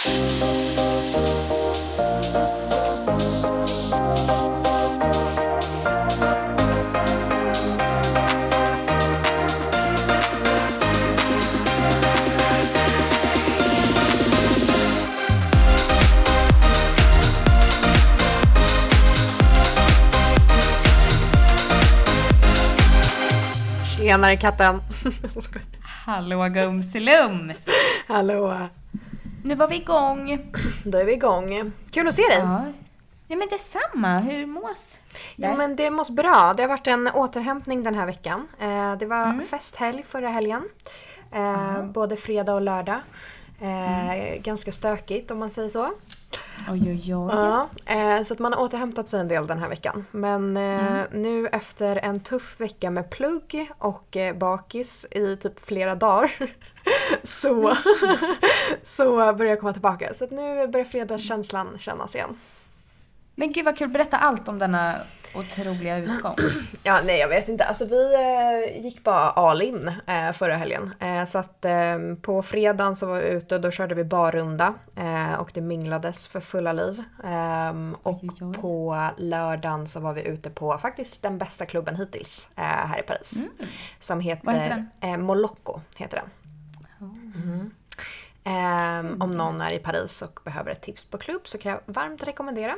Tjenare katten! Hallå gumsilums! Hallå! Nu var vi igång. Då är vi igång. Kul att se dig! Ja, ja men detsamma. Hur mås? Jo men det måste bra. Det har varit en återhämtning den här veckan. Eh, det var festhelg förra helgen. Eh, både fredag och lördag. Eh, Ganska stökigt om man säger så. Oj, oj, oj. Ja, så att man har återhämtat sig en del den här veckan. Men eh, nu efter en tuff vecka med plugg och bakis i typ flera dagar så, så börjar jag komma tillbaka. Så nu börjar fredagskänslan kännas igen. Men gud vad kul. Berätta allt om denna otroliga utgång. Ja, nej jag vet inte. Alltså vi eh, gick bara all in eh, förra helgen. Eh, så att eh, på fredagen så var vi ute och då körde vi barrunda eh, och det minglades för fulla liv. Ehm, och Oj, oj, på lördagen så var vi ute på faktiskt den bästa klubben hittills eh, här i Paris. Som heter, Mm. Vad heter Eh, Molocco. Heter den. Mm. Um, om någon är i Paris och behöver ett tips på klubb så kan jag varmt rekommendera.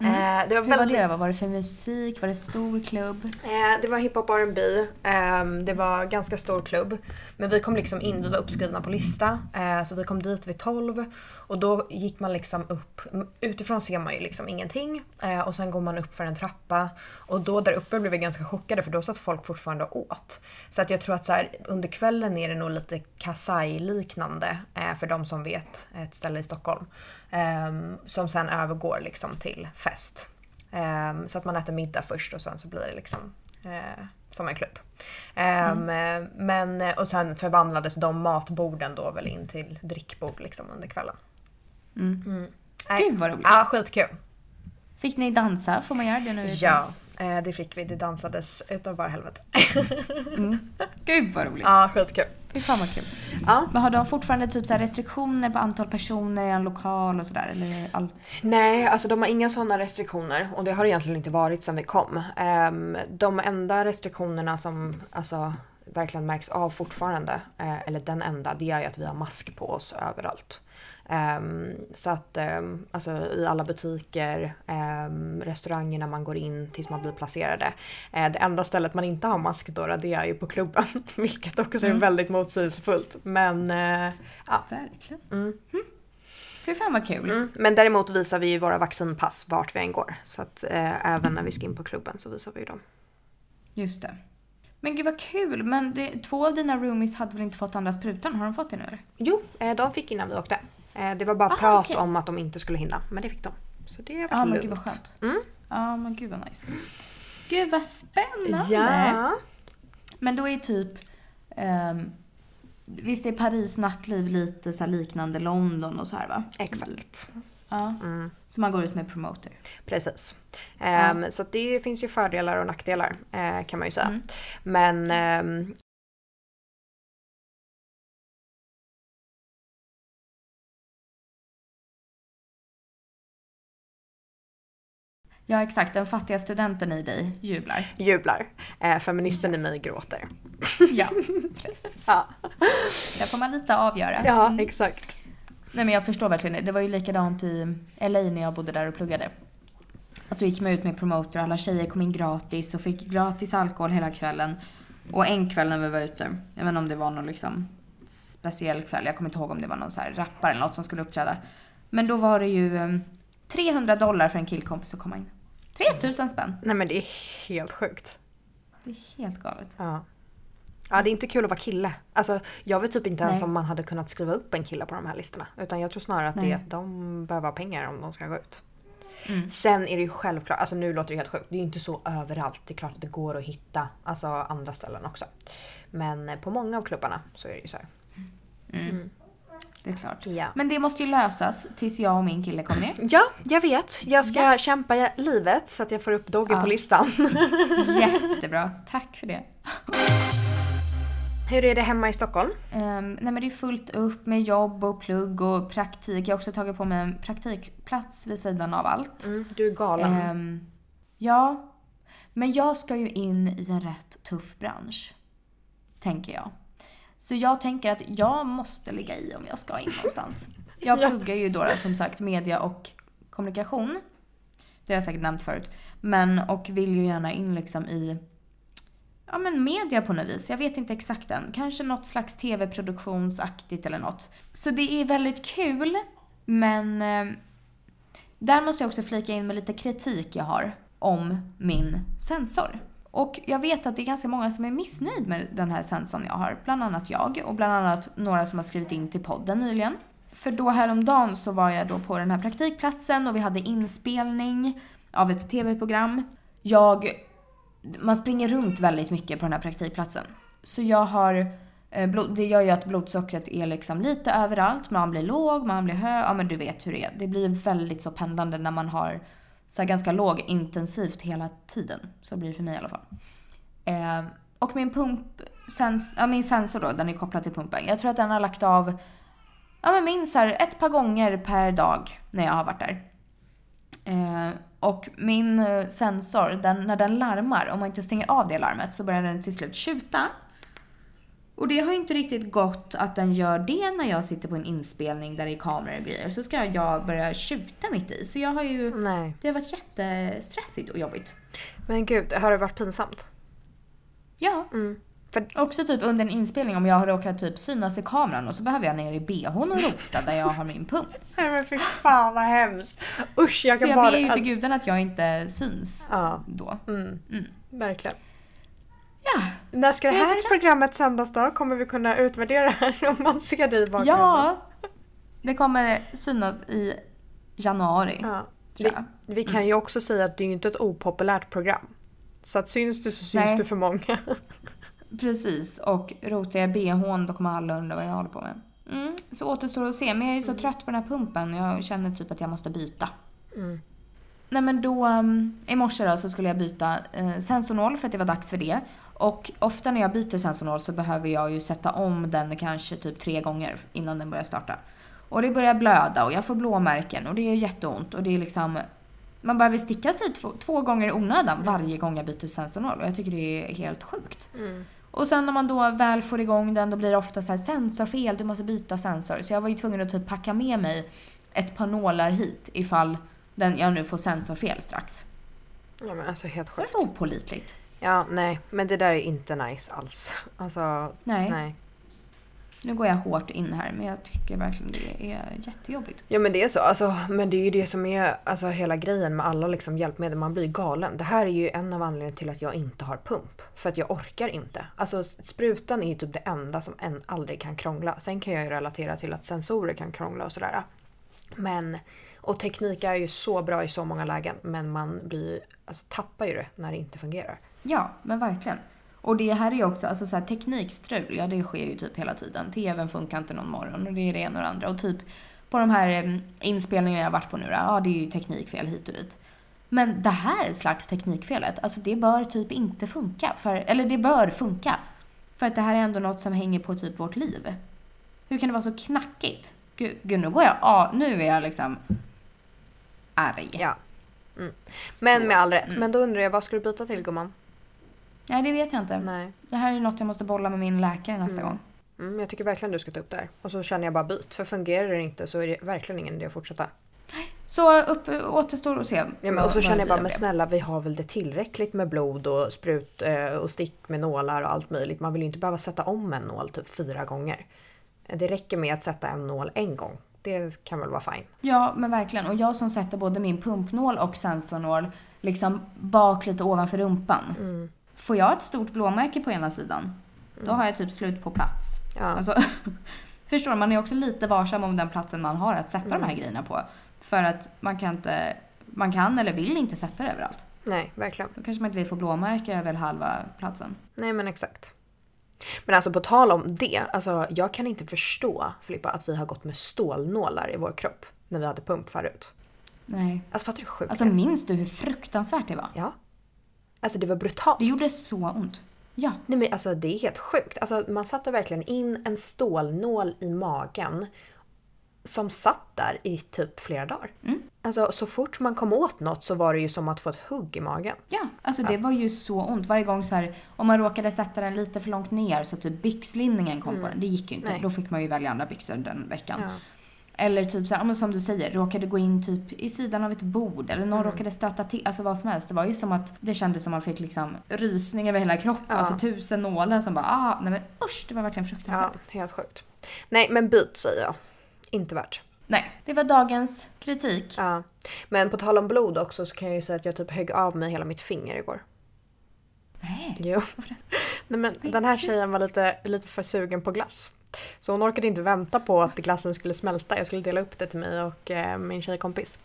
Eh, det var Mm. Hur var väldigt det då? Vad var det för musik? Var det stor klubb? Eh, det var hiphop R&B. ehm, det var ganska stor klubb. Men vi kom liksom in, vi var uppskrivna på lista. eh, så vi kom dit vid 12. Och då gick man liksom upp. Utifrån ser man ju liksom ingenting. och sen går man upp för en trappa. Och då där uppe blev vi ganska chockade för då satt folk fortfarande och åt. Så att jag tror att så här, under kvällen är det nog lite Kasai-liknande. för de som vet ett ställe i Stockholm. ehm, som sen övergår liksom till fest. Ehm, så att man äter middag först och sen så blir det liksom eh, som en klubb. Ehm, eh, Men, eh, och sen förvandlades de matborden då väl in till drickbord liksom under kvällen. Mm. Nej. Gud vad roligt. Ja, skitkul. Fick ni dansa? Får man göra det nu? Ja, eh, det fick vi. Det dansades utav bara helvete. Paris? Gud vad roligt. Ja, skitkul. Fy fan vad kul. Ja. Men har de fortfarande typ så här restriktioner på antal personer i en lokal och sådär? Eller är allt? Nej, alltså de har inga sådana restriktioner och det har egentligen inte varit sedan vi kom. Ehm, de enda restriktionerna som alltså, verkligen märks av fortfarande, eh, eller den enda, det är ju att vi har mask på oss överallt. Ehm, så att ehm, alltså, i alla butiker, um, restauranger när man går in tills man blir placerade. Eh, det enda stället man inte har mask då, det är ju på klubben. Vilket också är väldigt motsägelsefullt. Men eh, ja. Verkligen. Mm. Fy fan vad kul. Mm. Men däremot visar vi ju våra vaccinpass vart vi än går. Så att eh, även när vi ska in på klubben så visar vi ju dem. Just det. Men gud vad kul. Men det, två av dina roomies hade väl inte fått andra sprutan? Har de fått det nu eller? Jo, de fick innan vi åkte. Eh, det var bara Aha, prat okej. om att de inte skulle hinna, men det fick de. Så det var Ja men lugnt. gud vad skönt. Mm. Ja men gud vad nice. Gud vad spännande. Ja. Men då är typ... ehm, visst är Paris nattliv lite så liknande London och så här va? Exakt. Ja. Mm. Så man går ut med promoter. Precis. Ehm, Så det finns ju fördelar och nackdelar eh, kan man ju säga. Men ehm, Ja exakt, den fattiga studenten i dig jublar. jublar. Eh, feministen i mig gråter. Ja, precis. Ja, Där får man lite avgöra. ja Mm. exakt. Nej men jag förstår verkligen det. Var ju likadant i LA när jag bodde där och pluggade. Att du gick med ut med promoter och alla tjejer kom in gratis och fick gratis alkohol hela kvällen. Och en kväll när vi var ute, jag vet inte om det var någon liksom speciell kväll, jag kommer inte ihåg om det var någon så här rappare eller något som skulle uppträda. Men då var det ju eh, 300 dollar för en killkompis att komma in. 3000 spänn. Nej men det är helt sjukt. Det är helt galet. Ja. Ja, det är inte kul att vara kille. Alltså, jag vet typ inte ens Nej. om man hade kunnat skriva upp en kille på de här listorna. Utan jag tror snarare att det är Nej. att de behöver ha pengar om de ska gå ut. Mm. Sen är det ju självklart, alltså nu låter det helt sjukt, det är ju inte så överallt. Det är klart att det går att hitta alltså, andra ställen också. Men eh, på många av klubbarna så är det ju så här. Mm. Det är klart. Ja. Men det måste ju lösas tills jag och min kille kommer ner. Ja, jag vet. Jag ska Ja. kämpa livet så att jag får upp Dogge Ja. på listan. Jättebra. Tack för det. Hur är det hemma i Stockholm? Um, nej men det är fullt upp med jobb och plugg och praktik. Jag har också tagit på mig en praktikplats vid sidan av allt. Mm, du är galen. Um, ja. Men jag ska ju in i en rätt tuff bransch. Tänker jag. Så jag tänker att jag måste ligga i om jag ska in någonstans. Jag Ja. pluggar ju då som sagt media och kommunikation. Det har jag säkert nämnt förut. Men och vill ju gärna in liksom i ja men media på något vis. Jag vet inte exakt än. Kanske något slags tv-produktionsaktigt eller något. Så det är väldigt kul. Men eh, där måste jag också flika in med lite kritik jag har om min sensor. Och jag vet att det är ganska många som är missnöjd med den här sensorn jag har. Bland annat jag och bland annat några som har skrivit in till podden nyligen. För då häromdagen så var jag då på den här praktikplatsen och vi hade inspelning av ett tv-program. Jag man springer runt väldigt mycket på den här praktikplatsen. Så jag har, eh, det gör ju att blodsockret är liksom lite överallt. Man blir låg, man blir hög, ja men du vet hur det är. Det blir väldigt så pendlande när man har så här ganska lågintensivt hela tiden. Så blir det för mig i alla fall. Eh, och min pump, sens, ja, min sensor då, den är kopplad till pumpen. Jag tror att den har lagt av, ja men minst här ett par gånger per dag när jag har varit där. Eh, och min eh, sensor, den, när den larmar, om man inte stänger av det larmet så börjar den till slut tjuta. Och det har inte riktigt gått att den gör det när jag sitter på en inspelning där det är kameror och grejer. Så ska jag börja tjuta mitt i. Så jag har ju... Nej. Det har varit jättestressigt och jobbigt. Men gud, har det varit pinsamt? Ja. Mm. För, Också typ under en inspelning om jag har råkat typ synas i kameran och så behöver jag ner i bhn och rota där jag har min pump. nej men fy fan vad hemskt. Usch, jag Så kan jag bara... ber ju till gudarna att jag inte syns Ja, då. mm, Mm. verkligen. Ja. När ska det här programmet sändas då? Kommer vi kunna utvärdera det här om man ser dig i bakgrunden? Ja. Det kommer synas i januari. ja. Vi, vi kan ju också säga att det är inte ett opopulärt program. Så att syns du så syns Nej. du för många. Precis, och rotar jag bhn då kommer alla undra vad jag håller på med. Mm, så återstår att se, men jag är så trött på den här pumpen jag känner typ att jag måste byta. Mm. Nej men då, um, i morse då så skulle jag byta eh, sensornål för att det var dags för det. Och ofta när jag byter sensornål så behöver jag ju sätta om den kanske typ tre gånger innan den börjar starta. Och det börjar blöda och jag får blåmärken och det är jätteont och det är liksom man behöver sticka sig två, två gånger i onödan varje gång jag byter sensornål och jag tycker det är helt sjukt. Mm. Och sen när man då väl får igång den då blir det ofta så här sensorfel, du måste byta sensor. Så jag var ju tvungen att typ packa med mig ett par nålar hit ifall den, jag nu får sensorfel strax. Ja men alltså helt Det är sjukt. för opålitligt. Ja nej, men det där är inte nice alls. Alltså Nej. nej. Nu går jag hårt in här men jag tycker verkligen det är jättejobbigt. Ja men det är så. Alltså, men det är ju det som är alltså, hela grejen med alla liksom, hjälpmedel. Man blir galen. Det här är ju en av anledningarna till att jag inte har pump. För att jag orkar inte. Alltså sprutan är ju typ det enda som en aldrig kan krångla. Sen kan jag ju relatera till att sensorer kan krångla och sådär. Men, och teknik är ju så bra i så många lägen. Men man blir, alltså, tappar ju det när det inte fungerar. Ja, men verkligen. Och det här är ju också, alltså så här, teknikstrul, ja det sker ju typ hela tiden. TVn funkar inte någon morgon och det är det ena och det andra. Och typ på de här em, inspelningarna jag har varit på nu då, ja det är ju teknikfel hit och dit. Men det här slags teknikfelet, alltså det bör typ inte funka. För, eller det bör funka. För att det här är ändå något som hänger på typ vårt liv. Hur kan det vara så knackigt? Gud, gud nu går jag av, nu är jag liksom arg. Ja. Mm. Men med all rätt. Mm. Men då undrar jag, vad ska du byta till gumman? Nej det vet jag inte. Nej. Det här är något jag måste bolla med min läkare nästa Mm. gång. Mm, jag tycker verkligen du ska ta upp det här. Och så känner jag bara byt. För fungerar det inte så är det verkligen ingen idé att fortsätta. Så upp, återstår att se. Ja, men, och så känner jag bara, men snälla vi har väl det tillräckligt med blod och sprut eh, och stick med nålar och allt möjligt. Man vill ju inte behöva sätta om en nål typ fyra gånger. Det räcker med att sätta en nål en gång. Det kan väl vara fine. Ja, men verkligen. Och jag som sätter både min pumpnål och sensornål liksom bak lite ovanför rumpan. Mm. Får jag ett stort blåmärke på ena sidan, då har jag typ slut på plats. Ja. Alltså, förstår du? Man är också lite varsam om den platsen man har att sätta de här grejerna på. För att man kan inte, man kan eller vill inte sätta det överallt. Nej, verkligen. Då kanske man inte vill få blåmärken över halva platsen. Nej men exakt. Men alltså på tal om det, alltså jag kan inte förstå Filippa att vi har gått med stålnålar i vår kropp när vi hade pump förut. Nej. Alltså fattar du sjukt Alltså minns du hur fruktansvärt det var? Ja. Alltså det var brutalt. Det gjorde så ont. Ja. Nej men alltså det är helt sjukt. Alltså man satte verkligen in en stålnål i magen som satt där i typ flera dagar. Mm. Alltså så fort man kom åt något så var det ju som att få ett hugg i magen. Ja, alltså det var ju så ont. Varje gång så här, om man råkade sätta den lite för långt ner så typ byxlinningen kom på den. Det gick ju inte. Nej. Då fick man ju välja andra byxor den veckan. Ja. Eller typ så här, ja, men som du säger, råkade gå in typ i sidan av ett bord eller någon Mm. råkade stöta till, alltså vad som helst. Det var ju som att det kändes som att man fick liksom rysning över hela kroppen. Ja. Alltså tusen nålar som bara, ah, nej men usch, det var verkligen ja, fruktansvärt. helt sjukt. Nej men byt säger jag. Inte värt. Nej, det var dagens kritik. Ja. Men på tal om blod också så kan jag ju säga att jag typ högg av mig hela mitt finger igår. Nej. Jo. Nej, men den här tjejen var lite, lite för sugen på glass. Så hon orkade inte vänta på att glassen skulle smälta. Jag skulle dela upp det till mig och eh, min tjejkompis.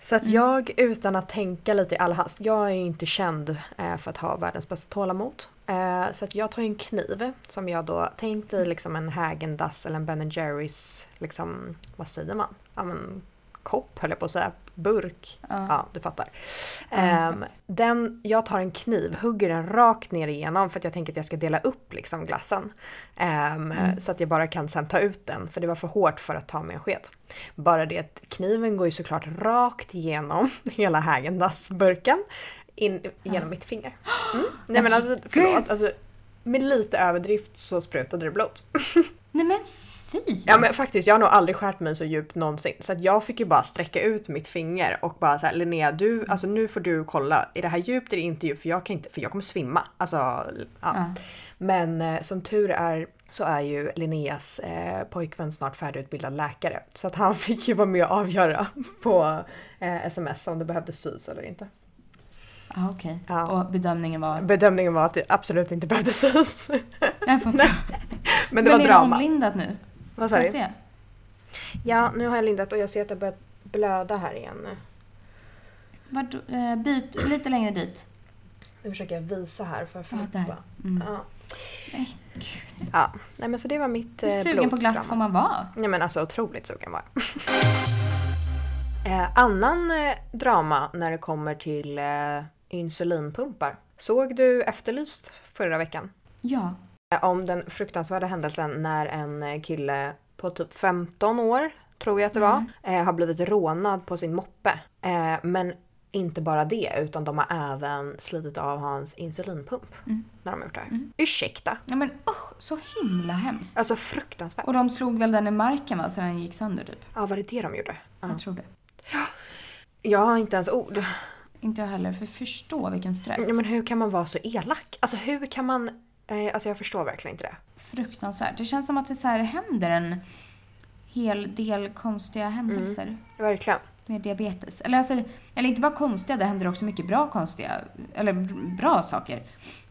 Så att jag utan att tänka lite i all hast. Jag är inte känd eh, för att ha världens bästa tålamod. Eh, så att jag tar en kniv som jag då tänkte i liksom en Häagen-Dazs eller en Ben Jerrys, liksom, vad säger man? Ja men kopp höll jag på att säga. Burk. Ja. Ja, du fattar. Ehm, exakt. den, jag tar en kniv, hugger den rakt ner igenom för att jag tänker att jag ska dela upp liksom glassen. Ehm, Mm. Så att jag bara kan sen ta ut den, för det var för hårt för att ta med en sked. Bara det att kniven går ju såklart rakt igenom hela Häagen-Dazs-burken in genom mitt finger. Mm. Nej men alltså förlåt, alltså, med lite överdrift så sprutade det blod. Nej men fy! Ja men faktiskt, jag har nog aldrig skärt mig så djupt någonsin. Så att jag fick ju bara sträcka ut mitt finger och bara så här, Linnea, du, alltså nu får du kolla. Är det här djupt eller inte djupt? För jag kan inte, för jag kommer svimma. Alltså, ja. Ja. Men eh, som tur är så är ju Linneas eh, pojkvän snart färdigutbildad läkare. Så att han fick ju vara med och avgöra på eh, sms om det behövde sys eller inte. Ja, okej. Ja. Och bedömningen var? Bedömningen var att det absolut inte behövde sys. Men det men var är drama. det omlindat nu? Vad sa du? Ja, nu har jag lindat och jag ser att det har börjat blöda här igen nu. Vadå, eh, byt lite längre dit. Nu försöker jag visa här för flippa. där. Mm. Ja. Nej, ja. Nej men så det var mitt Hur eh, sugen på glass får man vara? Nej men alltså otroligt sugen var jag. eh, annan eh, drama när det kommer till eh, insulinpumpar. Såg du Efterlyst förra veckan? Ja. Om den fruktansvärda händelsen när en eh, kille på typ 15 år, tror jag att det var, eh, har blivit rånad på sin moppe. Eh, men inte bara det, utan de har även slitit av hans insulinpump Mm. när de har gjort det här. Mm. Ursäkta? ja men usch, så himla hemskt. Alltså fruktansvärt. Och de slog väl den i marken va, så den gick sönder typ. Ja, var det det de gjorde? Ja. Jag tror det. Jag har inte ens ord. Inte jag heller, för förstå vilken stress. Ja, men hur kan man vara så elak? Alltså hur kan man... Eh, alltså jag förstår verkligen inte det. Fruktansvärt. Det känns som att det så här händer en hel del konstiga händelser Verkligen. med diabetes. Eller, alltså, eller inte bara konstiga, det händer också mycket bra konstiga, eller bra saker.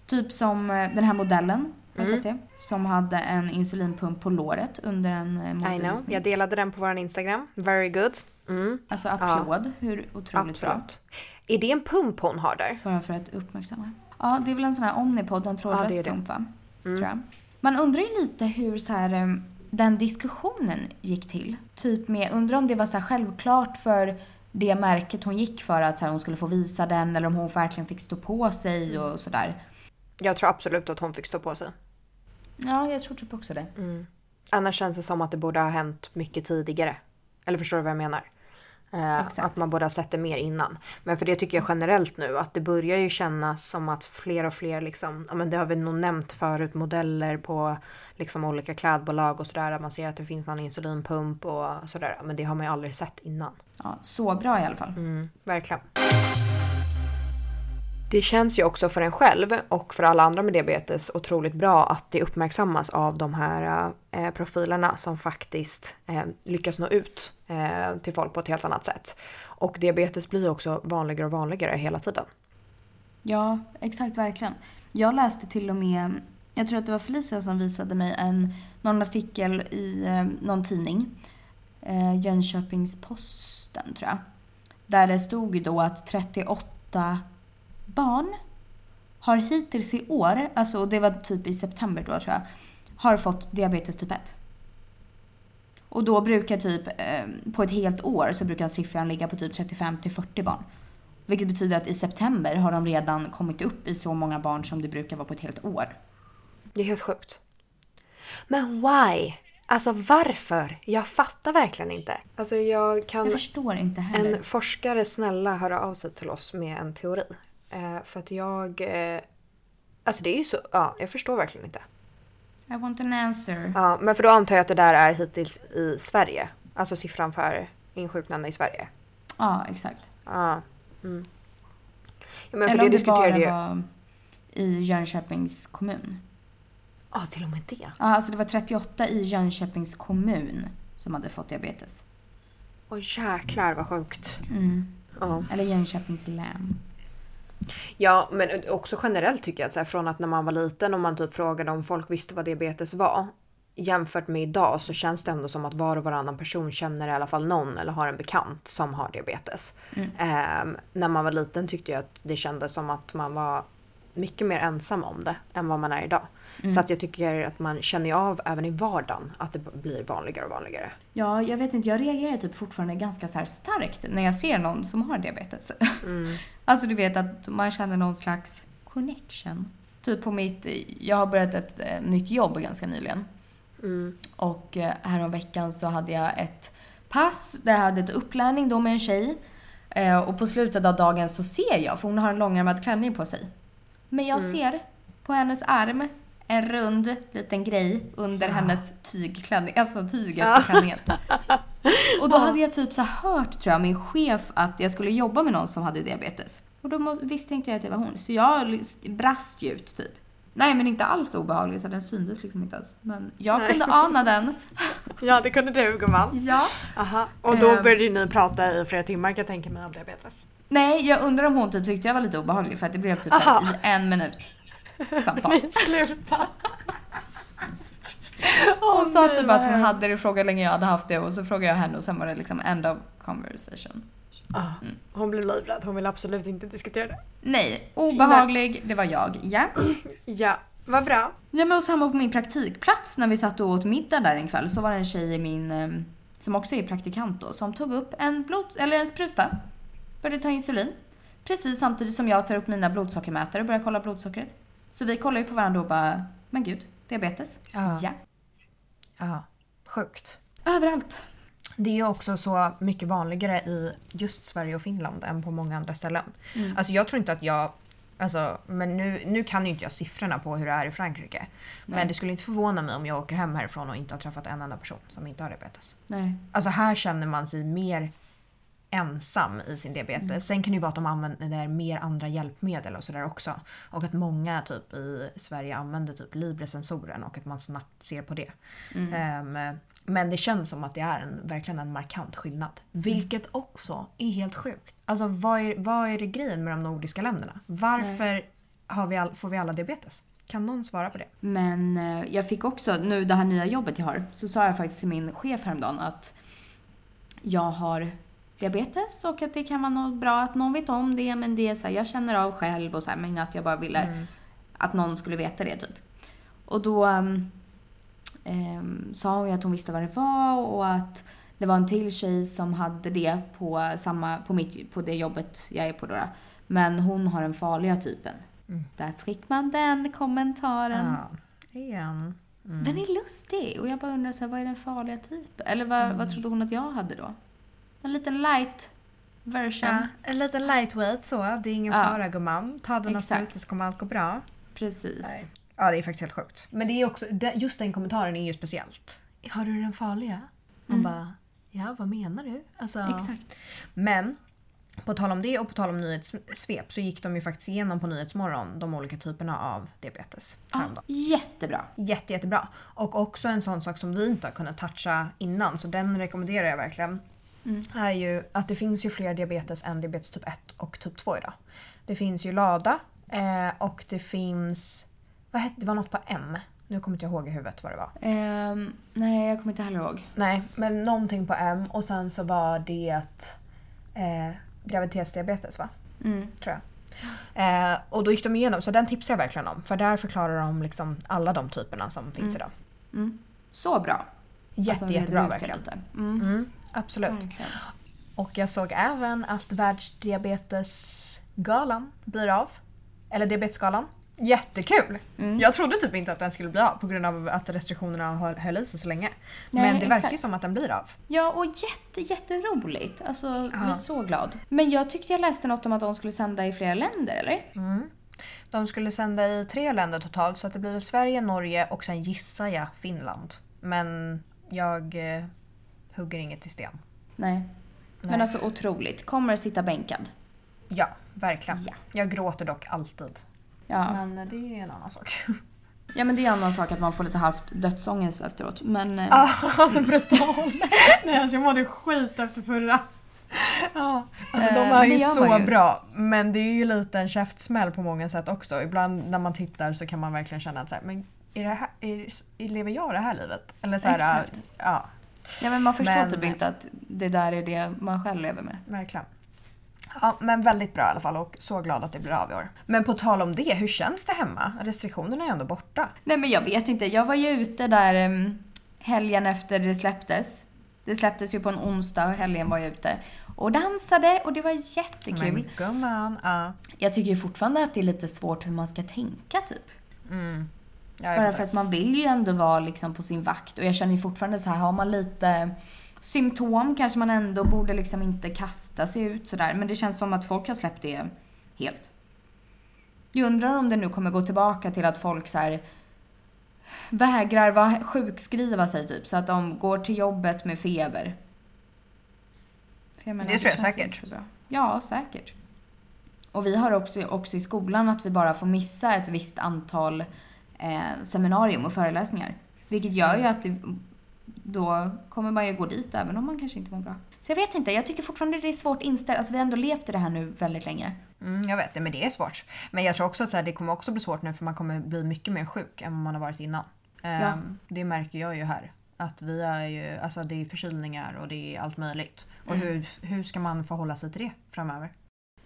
Typ som eh, den här modellen, Mm. Som hade en insulinpump på låret under en eh, I know. Jag delade den på vår Instagram. Very good. Mm, Alltså applåd, hur otroligt bra. absolut. Är det en pump hon har där? Bara för att uppmärksamma. Ja, det är väl en sån här Omnipod, en trådlös det. pump va? Mm. Tror jag. Man undrar ju lite hur så här, den diskussionen gick till. Typ med, undrar om det var så här självklart för det märket hon gick för att så här, hon skulle få visa den eller om hon verkligen fick stå på sig och sådär. Jag tror absolut att hon fick stå på sig. Ja, jag tror typ också det. Mm. Annars känns det som att det borde ha hänt mycket tidigare. Eller förstår du vad jag menar? Eh, att man borde ha sett det mer innan. Men för det tycker jag generellt nu att det börjar ju kännas som att fler och fler liksom, ja men det har vi nog nämnt förut, modeller på liksom olika klädbolag och sådär. Att man ser att det finns någon insulinpump och sådär. Men det har man ju aldrig sett innan. Ja, så bra i alla fall. Mm, verkligen. Det känns ju också för en själv och för alla andra med diabetes otroligt bra att det uppmärksammas av de här eh, profilerna som faktiskt eh, lyckas nå ut eh, till folk på ett helt annat sätt. Och diabetes blir också vanligare och vanligare hela tiden. Ja, exakt verkligen. Jag läste till och med, jag tror att det var Felicia som visade mig en, någon artikel i eh, någon tidning. Eh, Jönköpings-Posten tror jag. Där det stod då att 38 barn har hittills i år, alltså det var typ i september då tror jag, har fått diabetes typ 1. Och då brukar typ, eh, på ett helt år så brukar siffran ligga på typ 35 till 40 barn. Vilket betyder att i september har de redan kommit upp i så många barn som det brukar vara på ett helt år. Det är helt sjukt. Men why? Alltså varför? Jag fattar verkligen inte. Alltså jag kan... Jag förstår inte heller. En forskare snälla höra av sig till oss med en teori. Eh, för att jag... Eh, alltså det är ju så... Ja, jag förstår verkligen inte. I want an answer. Ja, men för då antar jag att det där är hittills i Sverige. Alltså siffran för insjuknande i Sverige. Ja, exakt. Ja. Mm. ja men för Eller det om det bara ju... var i Jönköpings kommun. Ja, till och med det. Ja, alltså det var 38 i Jönköpings kommun som hade fått diabetes. Åh jäklar vad sjukt. Mm. Ja. Eller Jönköpings län. Ja, men också generellt tycker jag att så här, från att när man var liten och man typ frågade om folk visste vad diabetes var. Jämfört med idag så känns det ändå som att var och varannan person känner i alla fall någon eller har en bekant som har diabetes. Ehm, när man var liten tyckte jag att det kändes som att man var mycket mer ensam om det än vad man är idag. Så att jag tycker att man känner av även i vardagen att det blir vanligare och vanligare. Ja, jag vet inte. Jag reagerar typ fortfarande ganska så starkt när jag ser någon som har diabetes. alltså du vet att man känner någon slags connection. Typ på mitt... Jag har börjat ett eh, nytt jobb ganska nyligen. Och eh, häromveckan så hade jag ett pass där jag hade ett upplärning då med en tjej. Eh, och på slutet av dagen så ser jag, för hon har en långärmad klänning på sig. Men jag ser på hennes arm en rund liten grej under hennes tygklänning, alltså tyget på klänningen. Och då hade jag typ så hört tror jag min chef att jag skulle jobba med någon som hade diabetes. Och då visste inte jag att det var hon. Så jag brast ju ut typ. Nej men inte alls obehaglig så den syntes liksom inte ens. Men jag Nej. kunde ana den. Ja, det kunde du gumman. Ja. Aha. Och då Ehm. började ju ni prata i flera timmar kan jag tänka mig om diabetes. Nej, jag undrar om hon typ tyckte jag var lite obehaglig för att det blev typ Aha. i en minut samtal. Men sluta! Hon sa typ att hon hade det frågade hur länge jag hade haft det och så frågade jag henne och sen var det liksom end of conversation. Ah, hon blev livrädd, hon vill absolut inte diskutera det. Nej, obehaglig, det var jag. Ja. Ja, vad bra. Ja men och samma på min praktikplats när vi satt och åt middag där en kväll så var det en tjej i min, eh, som också är praktikant då, som tog upp en blod, eller en spruta. Började ta insulin. Precis samtidigt som jag tar upp mina blodsockermätare och börjar kolla blodsockret. Så vi kollar ju på varandra och bara, men gud, diabetes. Ja. ja. Ja, sjukt. Överallt. Det är också så mycket vanligare i just Sverige och Finland än på många andra ställen. Alltså jag tror inte att jag Alltså, men nu, nu kan ju inte jag siffrorna på hur det är i Frankrike. Men det skulle inte förvåna mig om jag åker hem härifrån och inte har träffat en enda person som inte har diabetes. Nej. Alltså här känner man sig mer ensam i sin diabetes. Sen kan det ju vara att de använder mer andra hjälpmedel och sådär också. Och att många typ i Sverige använder typ Libre-sensoren och att man snabbt ser på det. Ehm, men det känns som att det är en, verkligen en markant skillnad. Vilket också är helt sjukt. Alltså vad är, vad är det grejen med de nordiska länderna? Varför har vi all, får vi alla diabetes? Kan någon svara på det? Men eh, jag fick också, nu det här nya jobbet jag har, så sa jag faktiskt till min chef häromdagen att jag har diabetes och att det kan vara något bra att någon vet om det men det är så här, jag känner av själv och så här, men att jag bara ville att någon skulle veta det typ. Och då um, sa hon ju att hon visste vad det var och att det var en till tjej som hade det på, samma, på, mitt, på det jobbet jag är på då. Men hon har den farliga typen. Där fick man den kommentaren. Ja, igen. Den är lustig och jag bara undrar så här, vad är den farliga typen? Eller vad, vad trodde hon att jag hade då? En liten light version. Ja, en liten lightweight så. Det är ingen Ja. fara gumman. Ta dina Exakt. sprutor så kommer allt gå bra. Precis. Ja, det är faktiskt helt sjukt. Men det är också, just den kommentaren är ju speciellt. Har du den farliga? Man bara, ja vad menar du? Alltså, Exakt. Men på tal om det och på tal om nyhetssvep så gick de ju faktiskt igenom på Nyhetsmorgon de olika typerna av diabetes Ja, häromdagen. jättebra. Jätte, jättebra. Och också en sån sak som vi inte har kunnat toucha innan så den rekommenderar jag verkligen. Är ju att det finns ju fler diabetes än diabetes typ 1 och typ 2 idag. Det finns ju LADA eh, och det finns, vad hette det, var något på M. Nu kommer inte jag ihåg i huvudet vad det var. Ehm, nej, jag kommer inte heller ihåg. Nej, men någonting på M och sen så var det eh, graviditetsdiabetes va? Mm. Tror jag. Eh, och då gick de igenom, så den tipsar jag verkligen om. För där förklarar de liksom alla de typerna som finns idag. Mm. Så bra. Jätte, reder jättebra verkligen. lite. Mm. Mm, absolut. Verkligen. Och jag såg även att världsdiabetesgalan blir av. Eller diabetesgalan. Jättekul! Mm. Jag trodde typ inte att den skulle bli av på grund av att restriktionerna höll, höll i sig så länge. Nej, Men det verkar ju exakt. som att den blir av. Ja, och jätte, jätteroligt. Alltså, jag blir så glad. Men jag tyckte jag läste något om att de skulle sända i flera länder, eller? De skulle sända i tre länder totalt så att det blir Sverige, Norge och sen gissar jag Finland. Men jag eh, hugger inget i sten. Nej. Nej. Men alltså otroligt. Kommer sitta bänkad. Ja, verkligen. Ja. Jag gråter dock alltid. Ja. Men det är en annan sak. ja, men det är en annan sak att man får lite halvt dödsångest efteråt. Men eh, Ja, alltså brutal. Nej, alltså jag mådde skit efter förra. Ja, alltså Eh, de är men ju så ju. bra. Men det är ju lite en käftsmäll på många sätt också. Ibland när man tittar så kan man verkligen känna att så här, men är det här, är, lever jag det här livet? Eller så här, Exakt. ja, ja, men man förstår Men- typ inte att det där är det man själv lever med. verkligen. Ja, men väldigt bra i alla fall och så glad att det blir av i år. Men på tal om det, hur känns det hemma? Restriktionerna är ju ändå borta. Nej men jag vet inte. Jag var ju ute där em, helgen efter det släpptes. Det släpptes ju på en onsdag och helgen var jag ute. Och dansade och det var jättekul. Men gumman, ja. Jag tycker ju fortfarande att det är lite svårt hur man ska tänka typ. Mm. Ja, Bara för att man vill ju ändå vara liksom på sin vakt. Och jag känner ju fortfarande så här, har man lite symptom kanske man ändå borde liksom inte kasta sig ut sådär. Men det känns som att folk har släppt det helt. Jag undrar om det nu kommer gå tillbaka till att folk så här vägrar vara sjukskriva sig typ. Så att de går till jobbet med feber. Menar, Det tror jag säkert. Ja, säkert. Och vi har också, också i skolan att vi bara får missa ett visst antal eh, seminarium och föreläsningar. Vilket gör ju att det, då kommer man ju gå dit även om man kanske inte mår bra. Så jag vet inte, jag tycker fortfarande det är svårt inställt. Alltså vi har ändå levt i det här nu väldigt länge. Mm, jag vet det, men det är svårt. Men jag tror också att det kommer också bli svårt nu för man kommer bli mycket mer sjuk än vad man har varit innan. Ehm, Ja. Det märker jag ju här. Att vi är ju, alltså det är förkylningar och det är allt möjligt. Och Mm. hur, hur ska man förhålla sig till det framöver?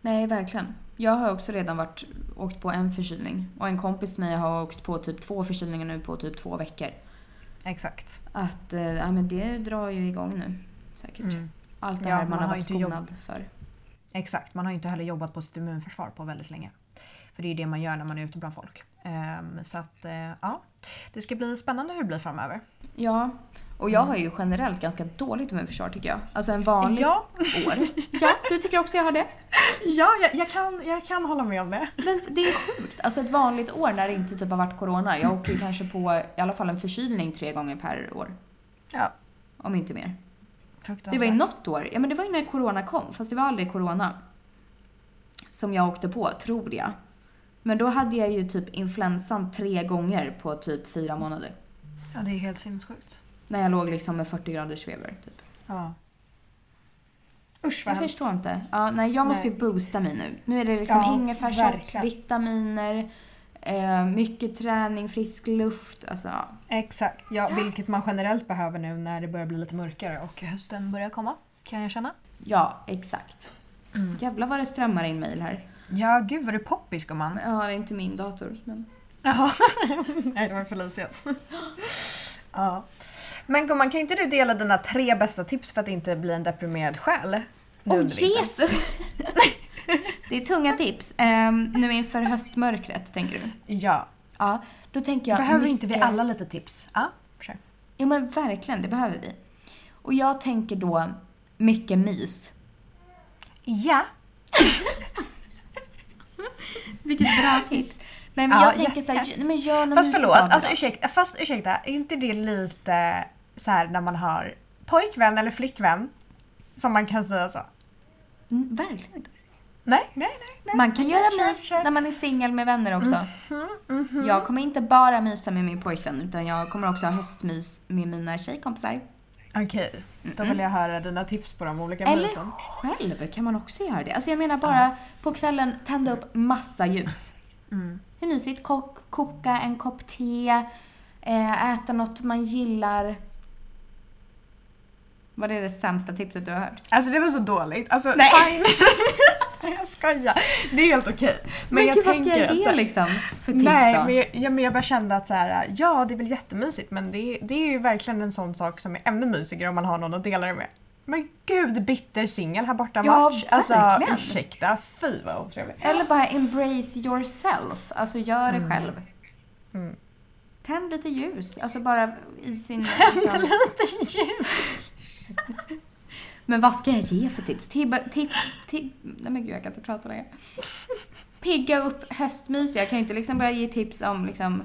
Nej, verkligen. Jag har också redan varit, åkt på en förkylning. Och en kompis till mig har åkt på typ två förkylningar nu på typ två veckor. Exakt. Att eh, ja, men det drar ju igång nu. Säkert. Mm. Allt det Ja, här man, man har varit skonad för. Exakt, man har ju inte heller jobbat på sitt immunförsvar på väldigt länge. För det är ju det man gör när man är ute bland folk. Ehm, så att eh, ja, det ska bli spännande hur det blir framöver. Ja, och jag har ju generellt ganska dåligt immunförsvar tycker jag. Alltså en vanligt Ja. år. Ja, du tycker också jag har det? Ja, jag, jag, kan, jag kan hålla med om det. Men det är sjukt. Alltså ett vanligt år när det inte typ har varit corona. Jag åker ju kanske på i alla fall en förkylning tre gånger per år. Ja, Om inte mer. Det var ju något år, ja men det var ju när corona kom, fast det var aldrig corona. Som jag åkte på, tror jag. Men då hade jag ju typ influensan tre gånger på typ fyra månader. Ja, det är helt sinnessjukt. När jag låg liksom med 40 graders feber. Typ. Ja. Usch vad Jag hemskt. förstår inte. Ja, nej, jag måste ju Nej. boosta mig nu. Nu är det liksom Ja, ingefärsshots, verkligen. vitaminer, eh, mycket träning, frisk luft. Alltså. Exakt, ja, vilket man generellt behöver nu när det börjar bli lite mörkare och hösten börjar komma. Kan jag känna. ja, exakt. Mm. Jävlar vad det strömmar in mail här. Ja, gud vad du poppis gumman. Ja, det är inte min dator. Men... Jaha. Nej, det var Felicias. ja. Men gumman, kan inte du dela dina tre bästa tips för att inte bli en deprimerad själ? Åh vintern? Jesus! det är tunga tips. Um, nu inför höstmörkret, tänker du? Ja. Ja, då tänker jag... Behöver inte vi mycket- alla lite tips? Ja, kör. Jo men verkligen, det behöver vi. Och jag tänker då mycket mys. Ja. Vilket bra tips. Nej men Ja, jag tänker jätte. såhär, men gör något Fast förlåt, alltså ursäkta, fast ursäkta, är inte det lite så här när man har pojkvän eller flickvän? Som man kan säga så? Mm, verkligen inte. Nej, nej, nej. nej. Man kan göra Kör, mys kör. när man är singel med vänner också. Mhm. Jag kommer inte bara mysa med min pojkvän utan jag kommer också ha höstmys med mina tjejkompisar. Okej, då vill jag höra dina tips på de olika Eller mysen. själv kan man också göra det. Alltså jag menar bara på kvällen tända upp massa ljus. Mm. Hur mysigt? Ko- koka en kopp te, eh, äta något man gillar. Vad är det sämsta tipset du har hört? Alltså det var så dåligt. Alltså Nej. fine. jag skojar. Det är helt okej. Men, jag gud, vad ska jag tänker ge att- liksom för tips Nej, då? men jag, ja, men jag bara kände att så här, ja det är väl jättemysigt men det, det är ju verkligen en sån sak som är ännu mysigare om man har någon att dela det med. Men gud, bitter singel här borta Ja, match. Alltså verkligen. ursäkta, fy vad otrevligt. Eller bara embrace yourself. Alltså gör det själv. Mm. Tänd lite ljus. Alltså bara i sin... Tänd liksom- lite ljus. Men vad ska jag ge för tips? Tibba, tip, tip, nej men gud jag kan inte prata längre. Pigga upp höstmys. Jag kan ju inte liksom börja ge tips om liksom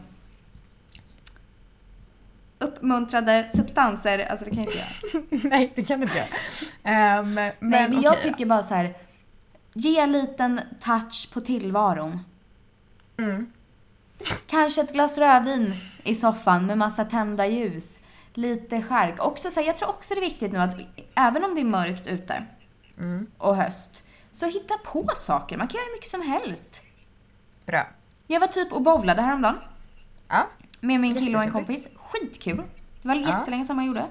uppmuntrade substanser. Alltså det kan jag inte göra. Nej, det kan du inte göra. Ehm, men Nej men jag okej. tycker bara så här. Ge en liten touch på tillvaron. Mm. Kanske ett glas rödvin i soffan med massa tända ljus. Lite skärk. Också så här, jag tror också det är viktigt nu att även om det är mörkt ute Mm. och höst, så hitta på saker. Man kan göra hur mycket som helst. Bra. Jag var typ och bowlade häromdagen Ja. med min kille och en kompis. Skitkul. Det var Ja. Mm. jättelänge sedan man gjorde.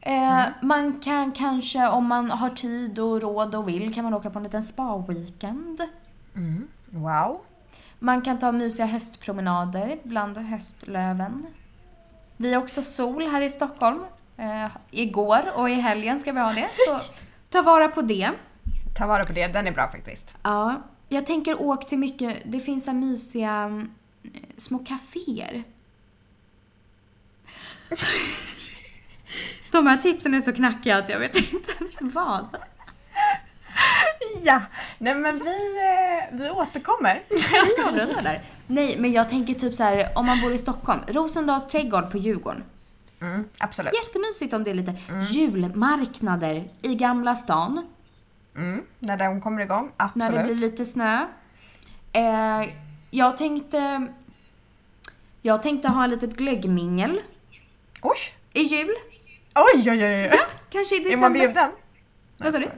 Eh, Man kan kanske, om man har tid och råd och vill, kan man åka på en liten spa-weekend. Mm. Wow. Man kan ta mysiga höstpromenader bland höstlöven. Vi har också sol här i Stockholm. Eh, igår och i helgen ska vi ha det. Så ta vara på det. Ta vara på det, den är bra faktiskt. Ja, jag tänker åk till mycket, det finns så mysiga mm, små kaféer. De här tipsen är så knackiga att jag vet inte ens vad. Ja, nej men vi, eh, vi återkommer. Jag ska avrunda där. Nej, men jag tänker typ så här, om man bor i Stockholm, Rosendals trädgård på Djurgården. Mm, absolut. Jättemysigt om det är lite julmarknader i Gamla stan. Mm, när de kommer igång, När absolut. det blir lite snö. Eh, jag tänkte... Jag tänkte ha ett litet glöggmingel Oj! i jul. Oj, oj, oj! oj. Kanske i Är december. man bjuden? Vad sa du?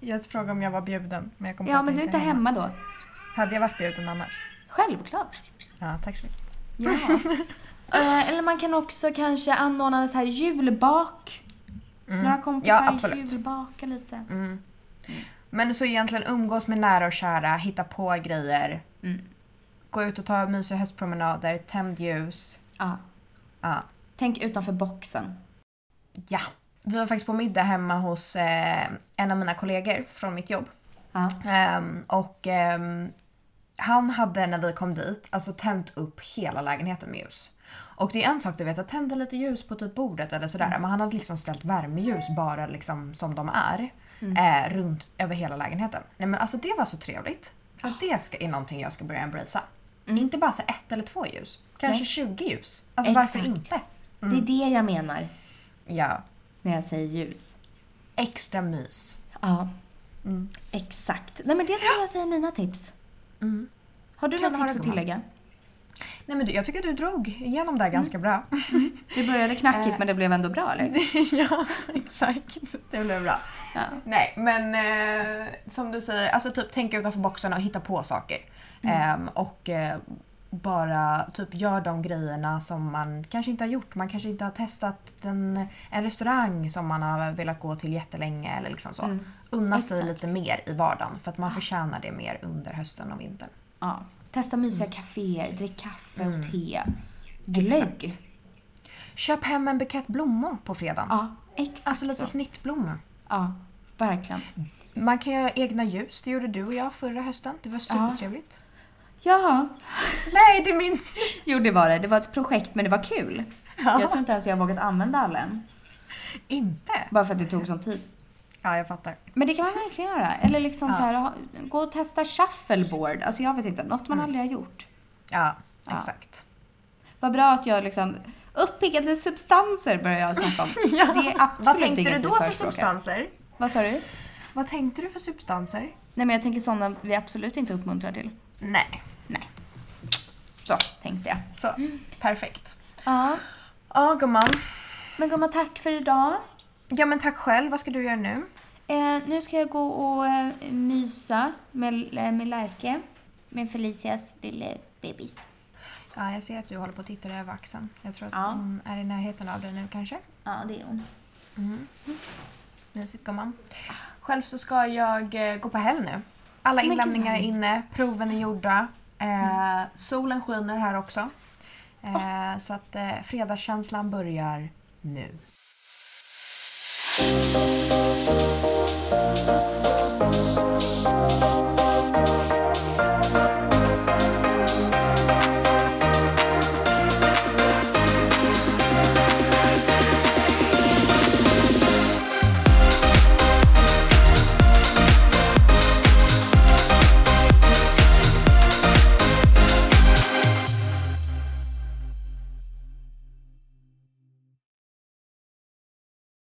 Jag frågade om jag var bjuden, men jag kom Ja, men du är inte hemma då. Hade jag varit bjuden annars? Självklart. Ja, tack så mycket. Ja. Eh, eller man kan också kanske anordna så här julbak. Mm. Några kompisar Ja, absolut. julbaka lite. Mm. Men så egentligen umgås med nära och kära, hitta på grejer, Mm. gå ut och ta mysiga höstpromenader, tänd ljus. Ja. Ja. Tänk utanför boxen. ja. Vi var faktiskt på middag hemma hos eh, en av mina kollegor från mitt jobb. Ja. Ehm, och ehm, han hade när vi kom dit alltså tänt upp hela lägenheten med ljus. Och det är en sak du vet att tända lite ljus på typ bordet eller sådär. Men han hade liksom ställt värmeljus bara liksom som de är. Eh, runt över hela lägenheten. Nej men alltså det var så trevligt. Att det ska, är någonting jag ska börja embracea. Inte bara så ett eller två ljus. Kanske Nej. 20 ljus. Alltså varför Exakt. inte? Det är det jag menar Ja. När jag säger ljus. Extra mys. Ja, Mm. exakt. Nej men det skulle jag säga mina tips. Mm. Har du höra, tips att tillägga? Nej men du, jag tycker du drog igenom det ganska bra. Det började knackigt Eh. men det blev ändå bra eller? ja, exakt. Det blev bra. Ja. Nej, men eh, som du säger, alltså typ tänka utanför boxarna och hitta på saker. Ehm, och eh, bara typ gör de grejerna som man kanske inte har gjort. Man kanske inte har testat den, en restaurang som man har velat gå till jättelänge eller liksom så. Mm. Unna sig Exakt. lite mer i vardagen för att man förtjänar det mer under hösten och vintern. Ja. Testa mysiga kaféer, drick kaffe Mm. och te. Glögg. Exakt. Köp hem en bukett blommor på fredagen. Ja, exakt Alltså lite så. snittblommor. Ja, verkligen. Man kan göra egna ljus, det gjorde du och jag förra hösten. Det var supertrevligt. Ja. Nej, det är min... Jo, det var det. Det var ett projekt men det var kul. Ja. Jag tror inte ens jag har vågat använda alla än. Inte? Bara för att det tog sån tid. Ja, jag fattar. Men det kan man verkligen göra. Eller liksom Ja. så här, gå och testa shuffleboard. Alltså jag vet inte, något man aldrig har gjort. Ja, Ja. exakt. Vad bra att jag liksom... Uppiggande substanser börjar jag snacka om. Ja. Det är absolut Vad tänkte du då för substanser? Vad sa du? Vad tänkte du för substanser? Nej men jag tänker sådana vi absolut inte uppmuntrar till. Nej. Så tänkte jag. Så, perfekt. Ja. Ja, gumman. Men gumman, tack för idag. Ja, men tack själv. Vad ska du göra nu? Eh, nu ska jag gå och eh, mysa med, eh, med Lärke. Med Felicias lilla bebis. Ja, jag ser att du håller på att titta över axeln. Jag tror att Ja. hon är i närheten av dig nu kanske. Ja, det är hon. Mm. Mysigt gumman. Själv så ska jag eh, gå på helg nu. Alla inlämningar är inne, proven är gjorda. Eh, solen skiner här också. Eh, oh. Så att eh, fredagskänslan börjar nu.